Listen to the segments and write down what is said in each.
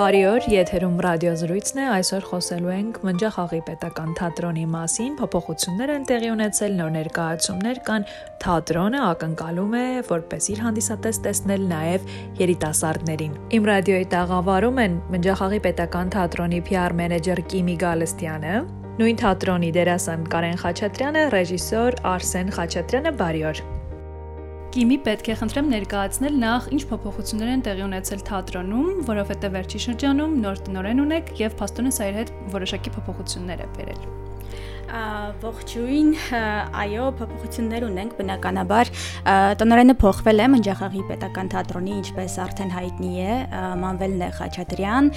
Բարի օր, եթերում ռադիոզրույցն է։ Այսօր խոսելու ենք Մնջախաղի պետական թատրոնի մասին։ Փոփոխություններ են տեղի ունեցել, նոր ներկայացումներ կան։ Թատրոնը ակնկալում է, որպես իր հանդիսատես տեսնել նաև երիտասարդներին։ Իմ ռադիոյի տաղավարում են Մնջախաղի պետական թատրոնի PR մենեջեր Կիմի Գալստյանը, նույն թատրոնի դերասան Կարեն Խաչատրյանը, ռեժիսոր Արսեն Խաչատրյանը։ Բարի օր։ Կիմի պետք է խնդրեմ ներկայացնել նախ ինչ փոփոխություններ են տեղի ունեցել թատրոնում, որովհետև վերջի շրջանում նոր տնորեն ունեք եւ փաստորեն սա իր հետ որոշակի փոփոխություններ է բերել ողջույն, այո, փոփոխություններ ունենք բնականաբար։ Տնորենը փոխվել է Մնջախաղի պետական թատրոնի, ինչպես արդեն հայտնի է, Մանվելն է Խաչատրյան,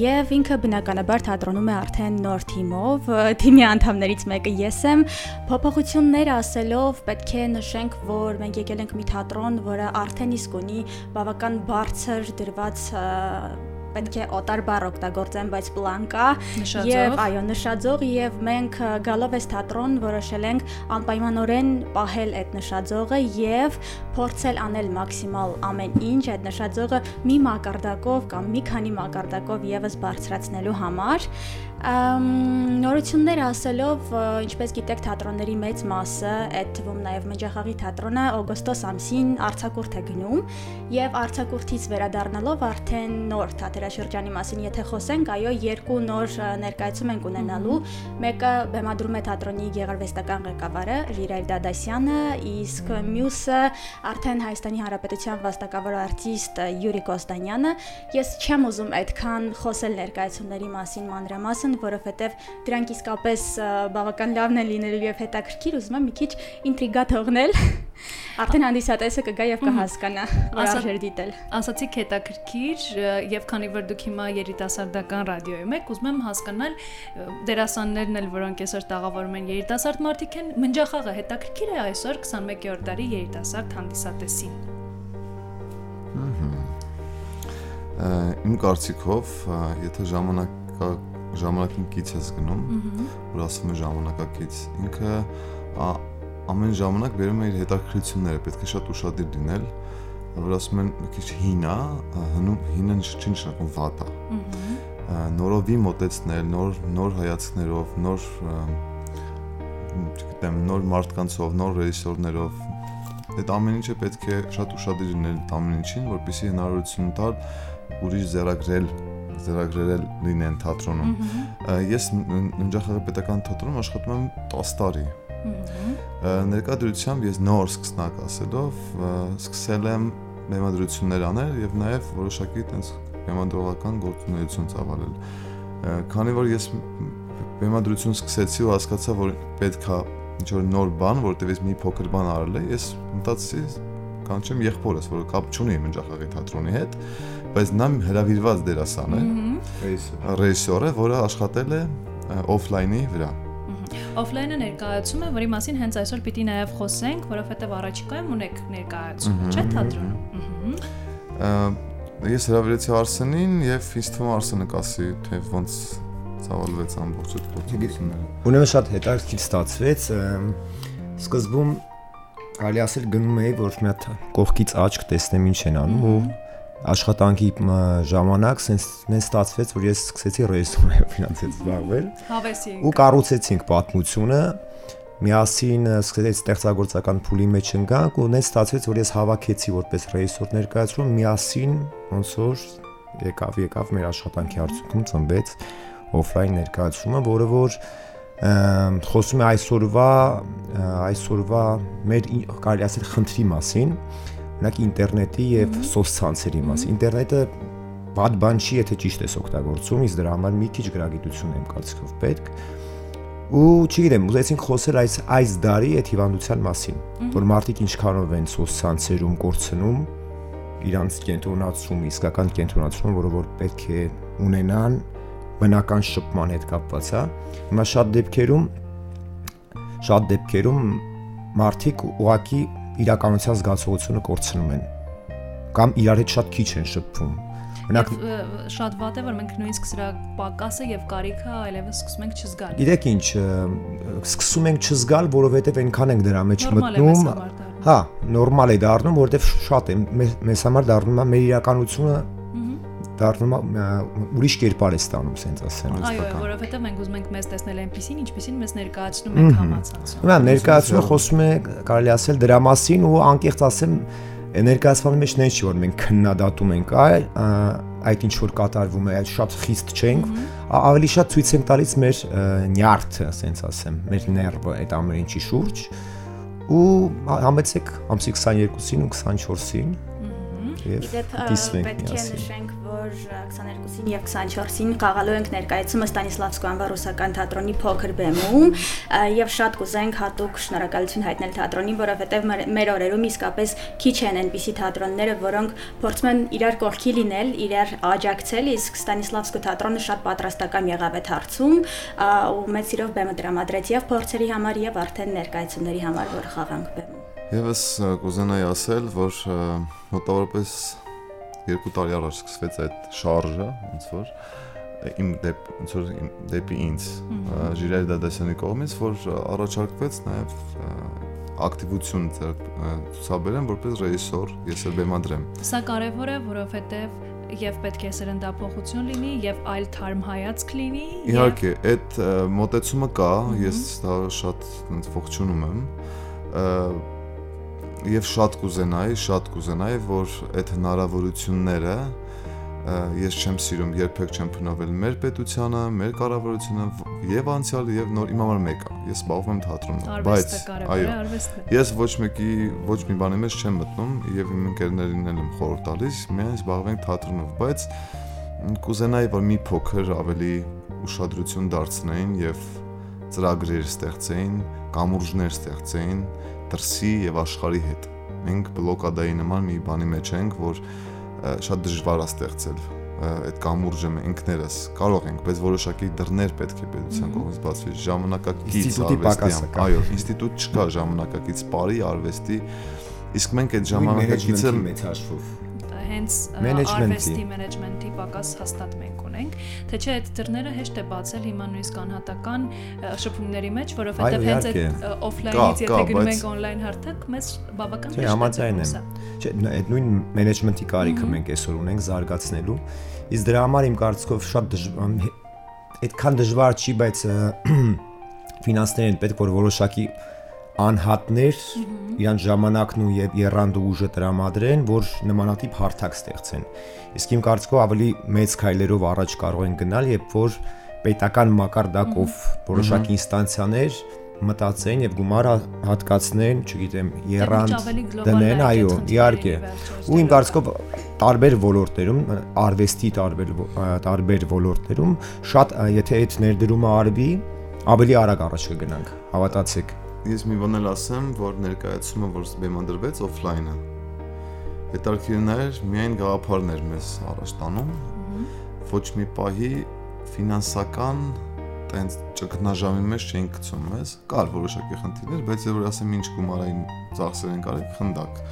եւ ինքը բնականաբար թատրոնում է արդեն նոր թիմով, թիմի անդամներից մեկը ես եմ։ Փոփոխություններ ասելով պետք է նշենք, որ մենք եկել ենք մի թատրոն, որը արդեն իսկ ունի բավական բարձր դրված պետք է օտար բառ օգտագործեմ, բայց պլան կա եւ այո, նշաձող եւ մենք գալով այս թատրոն որոշել ենք անպայմանորեն պահել այդ նշաձողը եւ փորձել անել մաքսիմալ ամեն ինչ այդ նշաձողը մի մակարդակով կամ մի քանի մակարդակով եւս բարձրացնելու համար նորություններ ասելով, ինչպես գիտեք, թատրոնների մեծ մասը, այդ թվում նաև Մջախաղի թատրոնը օգոստոս ամսին արցակուրտ է գնում եւ արցակուրտից վերադառնալով արդեն նոր թատերաշրջանի մասին եթե խոսենք, այո, երկու նոր ներկայացում ենք ունենալու։ Մեկը բեմադրում է թատրոնի գեղարվեստական ղեկավարը Ժիրայր Դադասյանը, իսկ մյուսը արդեն Հայաստանի Հանրապետության վաստակավոր արտիստ Յուրի Կոստանյանը։ Ես չեմ ուզում այդքան խոսել ներկայացումների մասին մանրամասն են, որովհետև դրանք իսկապես բավական լավն են լինելու եւ հետաքրքիր, ուզում եմ մի քիչ ինտրիգա թողնել։ Արդեն հանդիսատեսը կգա եւ կհասկանա, որ արժեր դիտել։ Ասացիք հետաքրքիր եւ քանի որ դուք հիմա երիտասարդական ռադիոյում եք, ուզում եմ հասկանալ դերասաններն էլ, որոնք այսօր տաղավարում են երիտասարդ մարդիկ են, մնջախաղը հետաքրքիր է այսօր 21-րդ դարի երիտասարդ հանդիսատեսին։ Իմ կարծիքով, եթե ժամանակը ժամանակին կից ես գնում, որ ասում է ժամանակակից, ինքը ամեն ժամանակ բերում է իր հետաքրքրությունները, պետք է շատ ուշադիր լինել, որ ասում են մի քիչ հինա, հնում հինը չի նշանակում վատա։ Նորովի մոտեցնել, նոր նոր հայացքներով, նոր չգիտեմ, նոր մարդկանցով, նոր ռեժիսորներով այդ ամեն ինչը պետք է շատ ուշադիր լինել ամեն ինչին, որպեսզի հնարավորություն տալ ուրիշ զերագրել ձեռագրերել լինեն թատրոնում։ Ես Ննջախաղի պետական թատրոնում աշխատում եմ 10 տարի։ Ներկա դրությամբ ես նոր սկսնակ ասելով սկսել եմ մեմադրություններ անել եւ նաեւ որոշակի տենց մեմադրողական գործունեություն ծավալել։ Քանի որ ես մեմադրություն սկսեցի ու հասկացա, որ պետքա ինչ որ նոր բան, որտեղ ես մի փոքր բան արել եմ, ես մտածեցի կանչեմ եղբորս, որը կապ չունի Մնջախաղի թատրոնի հետ, բայց նա հրավիրված դերասան է, ռեժիսոր է, որը աշխատել է օֆլայնի վրա օֆլայնը ներկայացում է, որի մասին հենց այսօր պիտի նաև խոսենք, որովհետև առաջիկայում ունեք ներկայացում, չէ՞ թատրոնում։ Ես հրավիրեցի Արսենին եւ ինձ թվում Արսենը կասի, թե ոնց ցավալվեց ամբողջ այդ փոփոխությունները։ Ուրեմն շատ հետաքրքիր ստացվեց։ Սկզբում կարելի ասել գնում էի, որ մի հատ կողքից աչք տեսնեմ ինչ են անում ու աշխատանքի ժամանակ sense նեն ստացվեց, որ ես սկսեցի ռեժիսուրայով ֆինանսից զբաղվել։ Հավեսի։ Ու կառուցեցինք պատմությունը միասին սկսեցի ստեղծագործական փուլի մեջ ընկանք ու նեն ստացվեց, որ ես հավաքեցի որպես ռեժիսոր ներկայացում միասին ոնց որ եկավ եկավ մեր աշխատանքի արդյունքում ծնվեց օֆլայն ներկայացումը, որը որ խոսում է այսօրվա այսօրվա մեր կարելի ասել խնդրի մասին, Օրինակ ինտերնետի եւ սոցցանցերի մասին։ Ինտերնետը բադ բան չի, եթե ճիշտ ես օգտագործում, իսկ դրա համար մի քիչ գրագիտություն եմ կարծիքով պետք։ Ու չգիտեմ, ուզեցինք խոսել այս այս դարի այդ հիվանդության մասին, որ մարդիկ ինչքանով են սոցցանցերում կորցնում իրանց կենտրոնացում, իսկական կենտրոնացում, որը որ պետք է ունենան բնական շփման հետ կապված, հա։ Հիմա շատ դեպքերում շատ դեպքերում մարդիկ ուղակի իրականության զգացողությունը կորցնում են կամ իրար հետ շատ քիչ են շփվում Մենակ շատ վատ է որ մենք նույնիսկ սրա պակասը եւ կարիքը այլևս սկսում ենք չզգալ։ Գիտեք ինչ, սկսում ենք չզգալ, որովհետեւ այնքան ենք դրա մեջ մտնում։ Հա, նորմալ է դառնում, որովհետեւ շատ է մեզ համար դառնում է մեր իրականությունը դառնում ուրիշ կերպար է ստանում, ասենց ասեմ։ Այո, որովհետև մենք ուզում ենք մեզ տեսնել այնպեսին, ինչպեսին մեզ ներկայացնում ենք համացանցում։ Ուրեմն ներկայացումը խոսում է կարելի ասել դրա մասին ու անկեղծ ասեմ ներկայացման մեջ նեն չի որ մենք քննադատում ենք այլ այդ ինչ որ կատարվում է, այդ շատ խիստ չենք, ավելի շատ ցույց ենք տալիս մեր նյարդը, ասենց ասեմ, մեր ներվը այդ ամեն ինչի շուրջ ու համեցեք ամսի 22-ին ու 24-ին եւ դիսվենք պետք է նշենք որ 22-ին եւ 24-ին խաղալու ենք ներկայացումը Ստանիսլավսկու անվան ռուսական թատրոնի փոքր բեմում եւ շատ կուզենք հատուկ շնորհակալություն հայտնել թատրոնին, որովհետեւ մեր օրերում իսկապես քիչ են այնպիսի թատրոնները, որոնք փորձում են իրար կողքի լինել, իրար աջակցել, իսկ Ստանիսլավսկու թատրոնը շատ պատրաստական եղավ այդ հարցում ու մեծ սիրով բեմը դրամադրեց եւ փորձերի համար եւ արդեն ներկայացումների համար, որ խաղանք բեմում Եվս կուզենայի ասել, որ մոտավորապես 2 տարի առաջ սկսվեց այդ շարժը, ոնց որ իմ դեպ ոնց որ իմ դեպի ինձ Ժիրայր Դադասյանի կողմից, որ առաջարկվեց նաև ակտիվություն ցուցաբերեմ որպես ռեժիսոր, ես էլ բեմադրեմ։ Սա կարևոր է, որովհետև եւ պետք է սրնդափոխություն լինի եւ այլ թարմ հայացք լինի։ Իհարկե, այդ մոտեցումը կա, ես դա շատ ոնց ողջունում եմ եւ շատ կուզենայի, շատ կուզենայի, որ այդ հնարավորությունները ես չեմ սիրում երբեք չեմ փնովել մեր պետությանը, մեր կառավարությունը եւ անցյալը եւ նոր իմ համար մեկը։ Ես զբաղվում եմ թատրոնով, բայց այո, ես ոչ մեկի ոչ մի բանի մեջ չեմ մտնում եւ իմ ընկերներին էլ եմ խորհուրդ տալիս, միայն զբաղվենք թատրոնով, բայց կուզենայի որ մի փոքր ավելի ուշադրություն դարձնեին եւ ծրագրեր ստեղծեին, կամուրջներ ստեղծեին, դրսի եւ աշխարհի հետ։ Մենք բլոկադայի նման մի բանի մեջ ենք, որ շատ դժվար է ստեղծել այդ կամուրջը ինքներս կարող ենք, բայց որոշակի դռներ պետք է պետության կողմից բացվի ժամանակակից արվեստի։ Այո, ինստիտուտ չկա ժամանակակից բարի արվեստի, իսկ մենք այդ ժամանակակիցը մեծ հաշվով հենց արվեստի մենեջմենթի պակաս հաստատ մենք ունենք, թե չէ այդ դռները հեշտ է բացել հիմա նույնիսկ անհատական շփումների մեջ, որովհետև հենց այդ օֆլայնից եթե գնում ենք օնլայն հարթակ, մեզ բավական հեշտ է։ Համաձայն եմ։ Չէ, այդ նույն մենեջմենթի կարիքը մենք այսօր ունենք զարգացնելու։ Իսկ դրա համար իմ կարծիքով շատ այդքան դժվար չի, բայց ֆինանսներն պետք որ որոշակի անհատներ իրան ժամանակն ու եւ երանդու ուժը տրամադրեն, որ նմանատիպ հարթակ ստեղծեն։ Իսկ իմ կարծիքով ավելի մեծ քայլերով առաջ կարող են գնալ, երբ որ պետական մակարդակով որոշակի ինստանցիաներ մտածեն եւ գումարը հատկացնեն, չգիտեմ, երand դնեն, այո, իհարկե։ Ու իմ կարծիքով տարբեր ոլորտերում, արվեստի տարբեր տարբեր ոլորտերում շատ եթե այդ ներդրումը արվի, ավելի արագ առաջ կգնանք, հավատացեք ես մի բան էլ ասեմ, որ ներկայացումը, որ բեմադրվեց օֆլայնը։ Հետարքիրն էր միայն գաղափարներ մեզ առաջ տանում։ Ոչ մի պահի ֆինանսական տենց ճգնաժամի մեջ չէին գցում մեզ։ Կար որոշակի խնդիրներ, բայց որ ասեմ ինչ գումարային ծախսեր են կարելի խնդակ։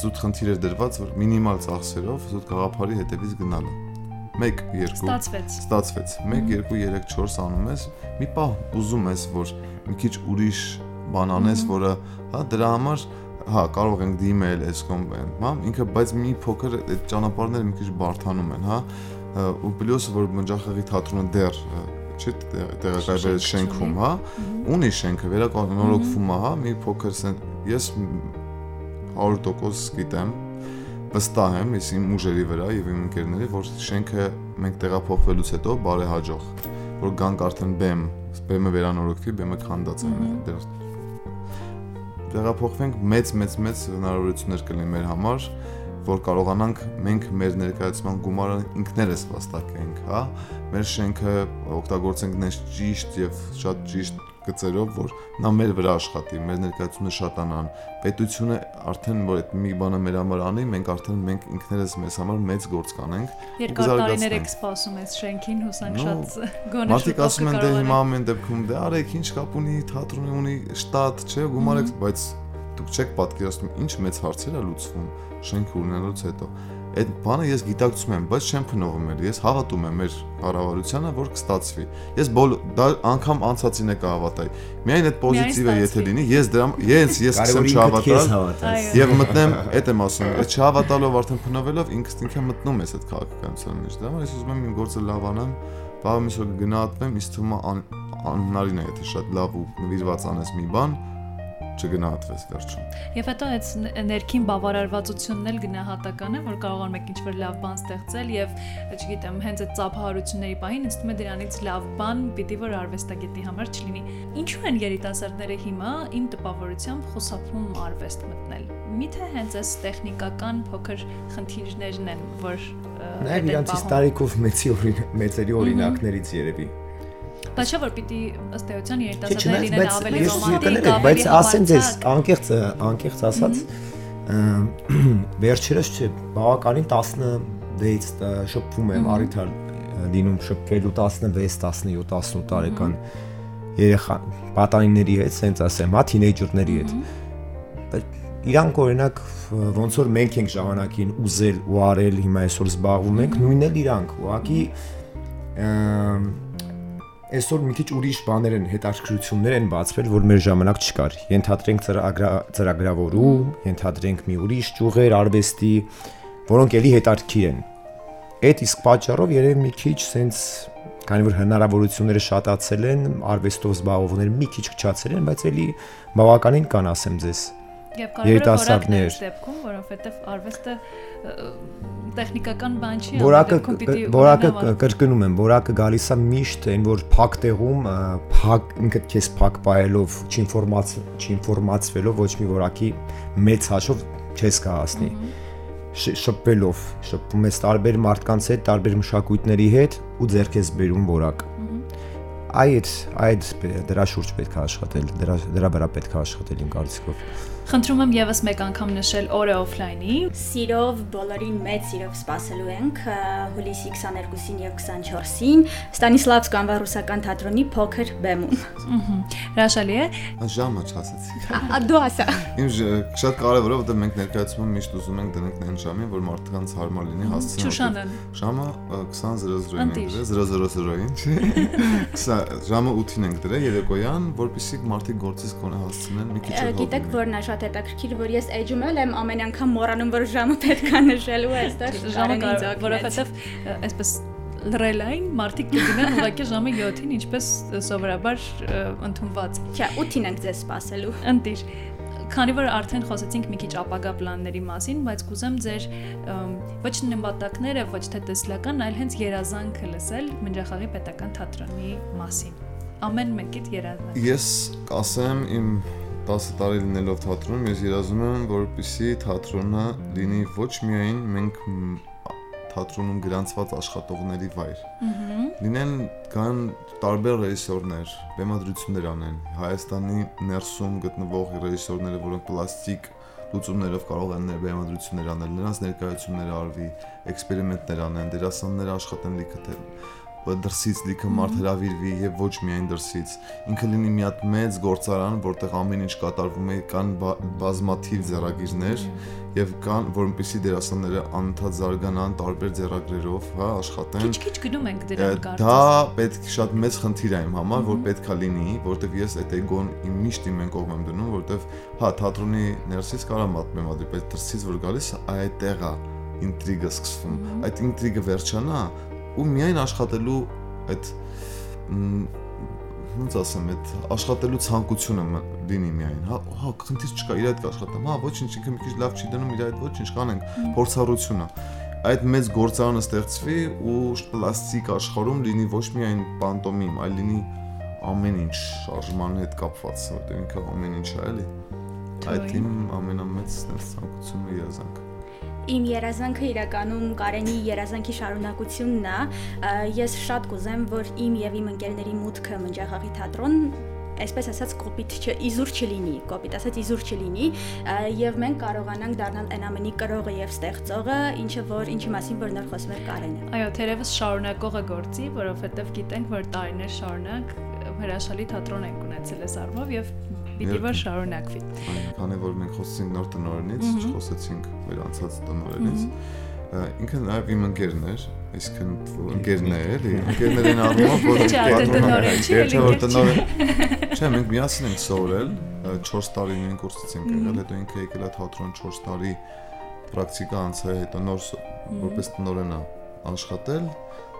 Զուտ խնդիր էր դրված, որ մինիմալ ծախսերով զուտ գաղափարի հետևից գնալը 1 2 ստացվեց ստացվեց 1 2 3 4 անում ես մի պահ ուզում ես որ մի քիչ ուրիշ բան անես, որը հա դրա համար հա կարող ենք դիմել այս կոմ, հա ինքը բայց մի փոքր այդ ճանապարհները մի քիչ բարթանում են, հա ու պլյուս որ մնջախաղի թատրոնը դեռ չի տեղակայվել շենքում, հա ունի շենքը վերականգնորոգվում է, հա մի փոքր սեն ես 100% գիտեմ վստահ եմ ես իմ ուժերի վրա եւ իմ ընկերների որ շենքը մենք տեղափոխվելուց հետո բարեհաջող որ գանք արդեն բեմ բեմը վերանորոգվի բեմը քանդած է դեռ տեղափոխվենք մեծ մեծ մեծ հնարավորություններ կլինի մեր համար, որ կարողանանք մենք մեր ներկայացման գումարը ինքներս վաստակենք, հա, մեր շենքը օգտագործենք նես ճիշտ եւ շատ ճիշտ գծերով, որ նա մեր վրա աշխատի, մեր ներկայացումը շատանան։ Պետությունը արդեն որ այդ մի բանը մեր համար անի, մենք արդեն մենք ինքներս մեզ համար մեծ գործ կանենք։ Երկար տարիներ եք սպասում այս շենքին, հուսանք շատ գոնե Մարդիկ ասում են դե հիմա ամեն դեպքում դե արեք ինչ կապ ունի, թատրոնի ունի շտատ, չէ, գումարեք, բայց դուք չեք պատկերացնում ինչ մեծ հարցեր է լուծվում շենքը ունենալուց հետո այդ բանը ես գիտակցում եմ, բայց չեմ փնովում էլ։ Ես հավատում եմ մեր կառավարությանը, որ կստացվի։ Ես բոլ դա անգամ անցածին է կհավատայի։ Միայն այդ պոզիտիվը եթե լինի, ես դրա ես ես սկսեմ չհավատալ եւ մտնեմ, այդ եմ ասում, այդ չհավատալով արդեն փնովելով ինքս ինքը մտնում ես այդ քաղաքականության մեջ։ Դա ես ուզում եմ իմ գործը լավանամ, բավական մի շոկ գնահատվեմ, իսկ թվում է անհնարին է, եթե շատ լավ ու նվիրված անես մի բան, չգնահատվես վերջում։ Եվ հետո այդ ներքին բավարարվածությունն էլ գնահատական է, որ կարողանում եք ինչ-որ լավ բան ստեղծել եւ, չգիտեմ, հենց այդ ծափահարությունների պահին ինձ թվում է դրանից լավ բան պիտի որ արվեստագետի համար չլինի։ Ինչու են երիտասարդները հիմա իմ տպավորությամբ խուսափում արվեստ մտնել։ Միթե հենց այս տեխնիկական փոքր խնդիրներն են, որ Նաև իրանցից տարիքով մեծի մեծերի օրինակներից երևի Բայց չէ որ պիտի ըստ էության երիտասարդները լինեն ավելի ռոմանտիկ, բայց ասեն ձեզ անկեղծ անկեղծ ասած վերջերս չէ բավականին 16 շփվում եմ առիթար լինում շփվելու 16, 17, 18 տարեկան երեխա պատանիների հետ, սենց ասեմ, հա, թինեյջերների հետ։ Բայց իրանք օրինակ ոնց որ մենք ենք ժամանակին ուզել ու արել, հիմա այսօր զբաղվում ենք, նույնն էլ իրանք, ուղղակի այսօր մի քիչ ուրիշ բաներ են, հետաքրքրություններ են բացվել, որ մեր ժամանակ չկար։ Ենթադրենք ծրագրավորում, ենթադրենք մի ուրիշ ճյուղեր արվեստի, որոնք էլի հետաքրքիր են։ Այդ իսկ պատճառով երևի մի քիչ սենց քանի որ հնարավորությունները շատացել են, արվեստով զբաղվողները մի քիչ քչացել են, բայց էլի բավականին կան, ասեմ ձեզ Եվ կարևորը որակն է դեպքում, որովհետև արվեստը տեխնիկական բան չի, որակը որակը կրկնում եմ, որակը գալիս է միշտ այն որ փակ տեղում, փակ ինքդ քեզ փակ բայելով, չինֆորմացիա, չինֆորմացվելով ոչ մի որակի մեծ հաշով չես կհասնի շփվելով, շփվում ես տարբեր մարդկանց հետ, տարբեր մշակույթների հետ ու ձեռք ես բերում որակ այդ այդ դրա շուրջ պետք է աշխատել, դրա դրա վրա պետք է աշխատել իմ կարծիքով։ Խնդրում եմ եւս մեկ անգամ նշել օրը օֆլայնի։ Սիրով բոլորին մեծ սիրով սպասելու ենք հուլիսի 22-ին եւ 24-ին Ստանիսլավսկ անվան ռուսական թատրոնի փոքր բեմում։ Ահա։ Հրաշալի է։ Ժամը չասեցի։ Դու ասա։ Իմ շատ կարևոր է, որովհետեւ մենք ներկայացումը միշտ ուզում ենք դնենք նույն ժամին, որ մարդկանց հարմար լինի հասցնել։ Ժամը 20:00-ին ենք դրել, 00:00-ին, չի։ ժամը 8-ին ենք դրել երեկոյան, որպեսզի մարդիկ գործից կոնե հասցնեն մի քիչ։ Գիտեք, որն է շատ հետաքրքիր, որ ես էջում եմ ամեն անգամ մոռանում, որ ժամը պետք է նշելու է այստեղ։ Ժամը որովհետև այսպես լրելային մարդիկ կգնան ուղղակի ժամը 7-ին, ինչպես սովորաբար ընդունված։ Չէ, 8-ին ենք ձեզ սպասելու։ Ընտիր քանի որ արդեն խոսեցինք մի քիչ ապագա պլանների մասին, բայց կուզեմ ձեր ոչ նպատակները, ոչ թե տեսլական, այլ հենց երազանքը լսել Մնջախաղի պետական թատրոնի մասին։ Ամեն մեկիդ երազանք։ Ես կասեմ իմ 10 տարի լինելով թատրոնում, ես երազում եմ, որպեսզի թատրոնը լինի ոչ միայն մենք թատրոնում գրանցված աշխատողների վայր։ Լինեն կան տարբեր ռեժիսորներ, բեմադրություններ անեն։ Հայաստանի ներսում գտնվող ռեժիսորները, որոնք պլաստիկ լուծումներով կարող են բեմադրություններ անել, նրանց ներկայացումներ արվի, էքսպերիմենտներ անեն, դերասաններ աշխատեն լիքը դրսից լիքը մարդ հravirվի եւ ոչ միայն դրսից ինքը լինի մի հատ մեծ գործարան որտեղ ամեն ինչ կատարվում է կան բազմաթիվ ձեռագիրներ եւ կան որոնպեսի դերասանները անընդհատ զարգանան տարբեր ձեռագրերով, հա, աշխատեն։ Քիչ-քիչ գնում ենք դրան կարծես։ Դա պետք շատ մեծ խնդիր է իմ համար, որ պետքա լինի, որտեվ ես այդ էգոն իմ միշտ իմ կողմ եմ դնում, որտեվ հա, թատրոնի ներսից կարա մատմեմ ադի, բայց դրսից որ գալիս այդտեղ է ինտրիգը սկսվում։ Այդ ինտրիգը վերջանա, ու միայն աշխատելու այդ ոնց ասեմ, այդ աշխատելու ցանկությունը լինի միայն, հա, հա, խնդիր չկա, իր հետ կաշխատեմ, հա, ոչինչ, ինքը մի քիչ լավ չի դնում, իր հետ ոչինչ կանենք, փորձառությունը։ Այդ մեծ գործարանը ստեղծվի ու պլաստիկ աշխարհում լինի ոչ միայն պանտոմիմ, այլ լինի ամեն ինչ շարժման հետ կապված, որտեղ ինքը ամեն ինչ է, էլի։ Այդ իմ ամենամեծ ցանկությունը երազանքը իմ երազանքը իրականում Կարենի երազանքի շարունակությունն է։ Ես շատ կուզեմ, որ իմ եւ իմ ընկերների մուտքը Մնջախաղի թատրոն այսպես ասած կոպիտ չ իզուր չլինի, կոպիտ ասած իզուր չլինի, եւ մենք կարողանանք դառնալ այն ամենի կրողը եւ ստեղծողը, ինչը որ ինչի մասին որ նոր խոսում էր Կարենը։ Այո, թերևս շարունակողը գործի, որովհետեւ գիտենք, որ տարիներ շարունակ հրաշալի թատրոն ենք ունեցել այս առումով եւ պիտի որ շարունակվի։ Այն քանի որ մենք խոսեցինք նոր տնօրենից, չխոսեցինք մեր անցած տնօրենից, ինքը նաև իմ ընկերն էր, այսինքն ընկերն է, էլի, ընկերներին առումով որ տնօրեն չի, չէ, մենք միասին ենք սովորել 4 տարի նույն կուրսից ենք եղել, հետո ինքը եկել է թատրոն 4 տարի պրակտիկա անցա, հետո նոր որպես տնօրեն է աշխատել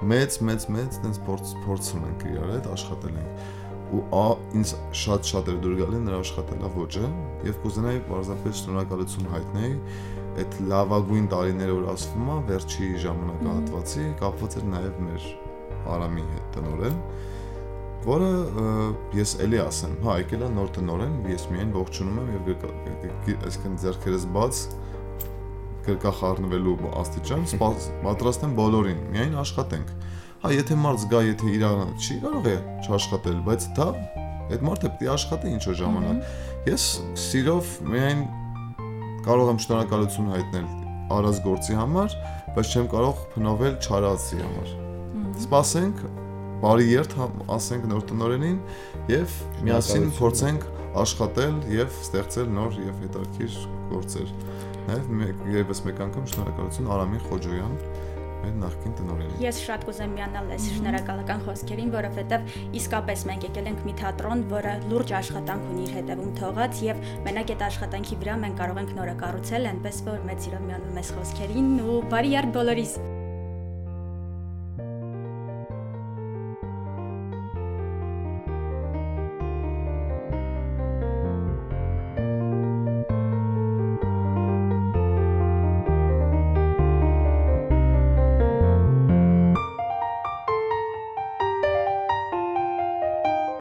մեծ մեծ մեծ տենց փորձ փորձում ենք իրար հետ աշխատել ենք ու ա ինձ շատ-շատ էր դուր գալի նրա աշխատելա ոճը եւ կուզենայի բարձրապես շնորհակալություն հայտնել այդ լավագույն տարիները որ ասվում է վերջի ժամանակահատվածի կապված էր նաեւ մեր Արամի հետ տնորեն որը ես էլի ասեմ հա եկել է նոր տնորեն ես միայն ողջունում եմ եւ այսինքն ձեռքերս բաց գրկախառնվելու աստիճան պատրաստ եմ բոլորին, միայն աշխատենք։ Հա, եթե մարդ զգա, եթե իր չի կարող է չաշխատել, բայց դա այդ մարդը պետք է աշխատի ինչ որ ժամանակ։ Ես սիրով միայն կարող եմ շնորհակալություն հայտնել արած գործի համար, բայց չեմ կարող փնովել չարացի համար։ Սպասենք, բարի երթ ասենք նոր տնորենին եւ միասին փորձենք աշխատել եւ ստեղծել նոր եւ հետաքրքիր գործեր։ Նաև մեկ եւս մեկ անգամ շնորհակալություն Արամին Խոջոյան մեր նախկին տնօրենին։ Ես շատ կուզեմ միանալ այս շնորհակալական խոսքերին, որովհետև իսկապես մենք եկել ենք մի թատրոն, որը լուրջ աշխատանք ունի իր հետևում թողած եւ մենակ այդ աշխատանքի վրա մենք կարող ենք նորակառուցել, այնպես որ մեծ սիրով միանում ես խոսքերին ու բարի երբ բոլորիս։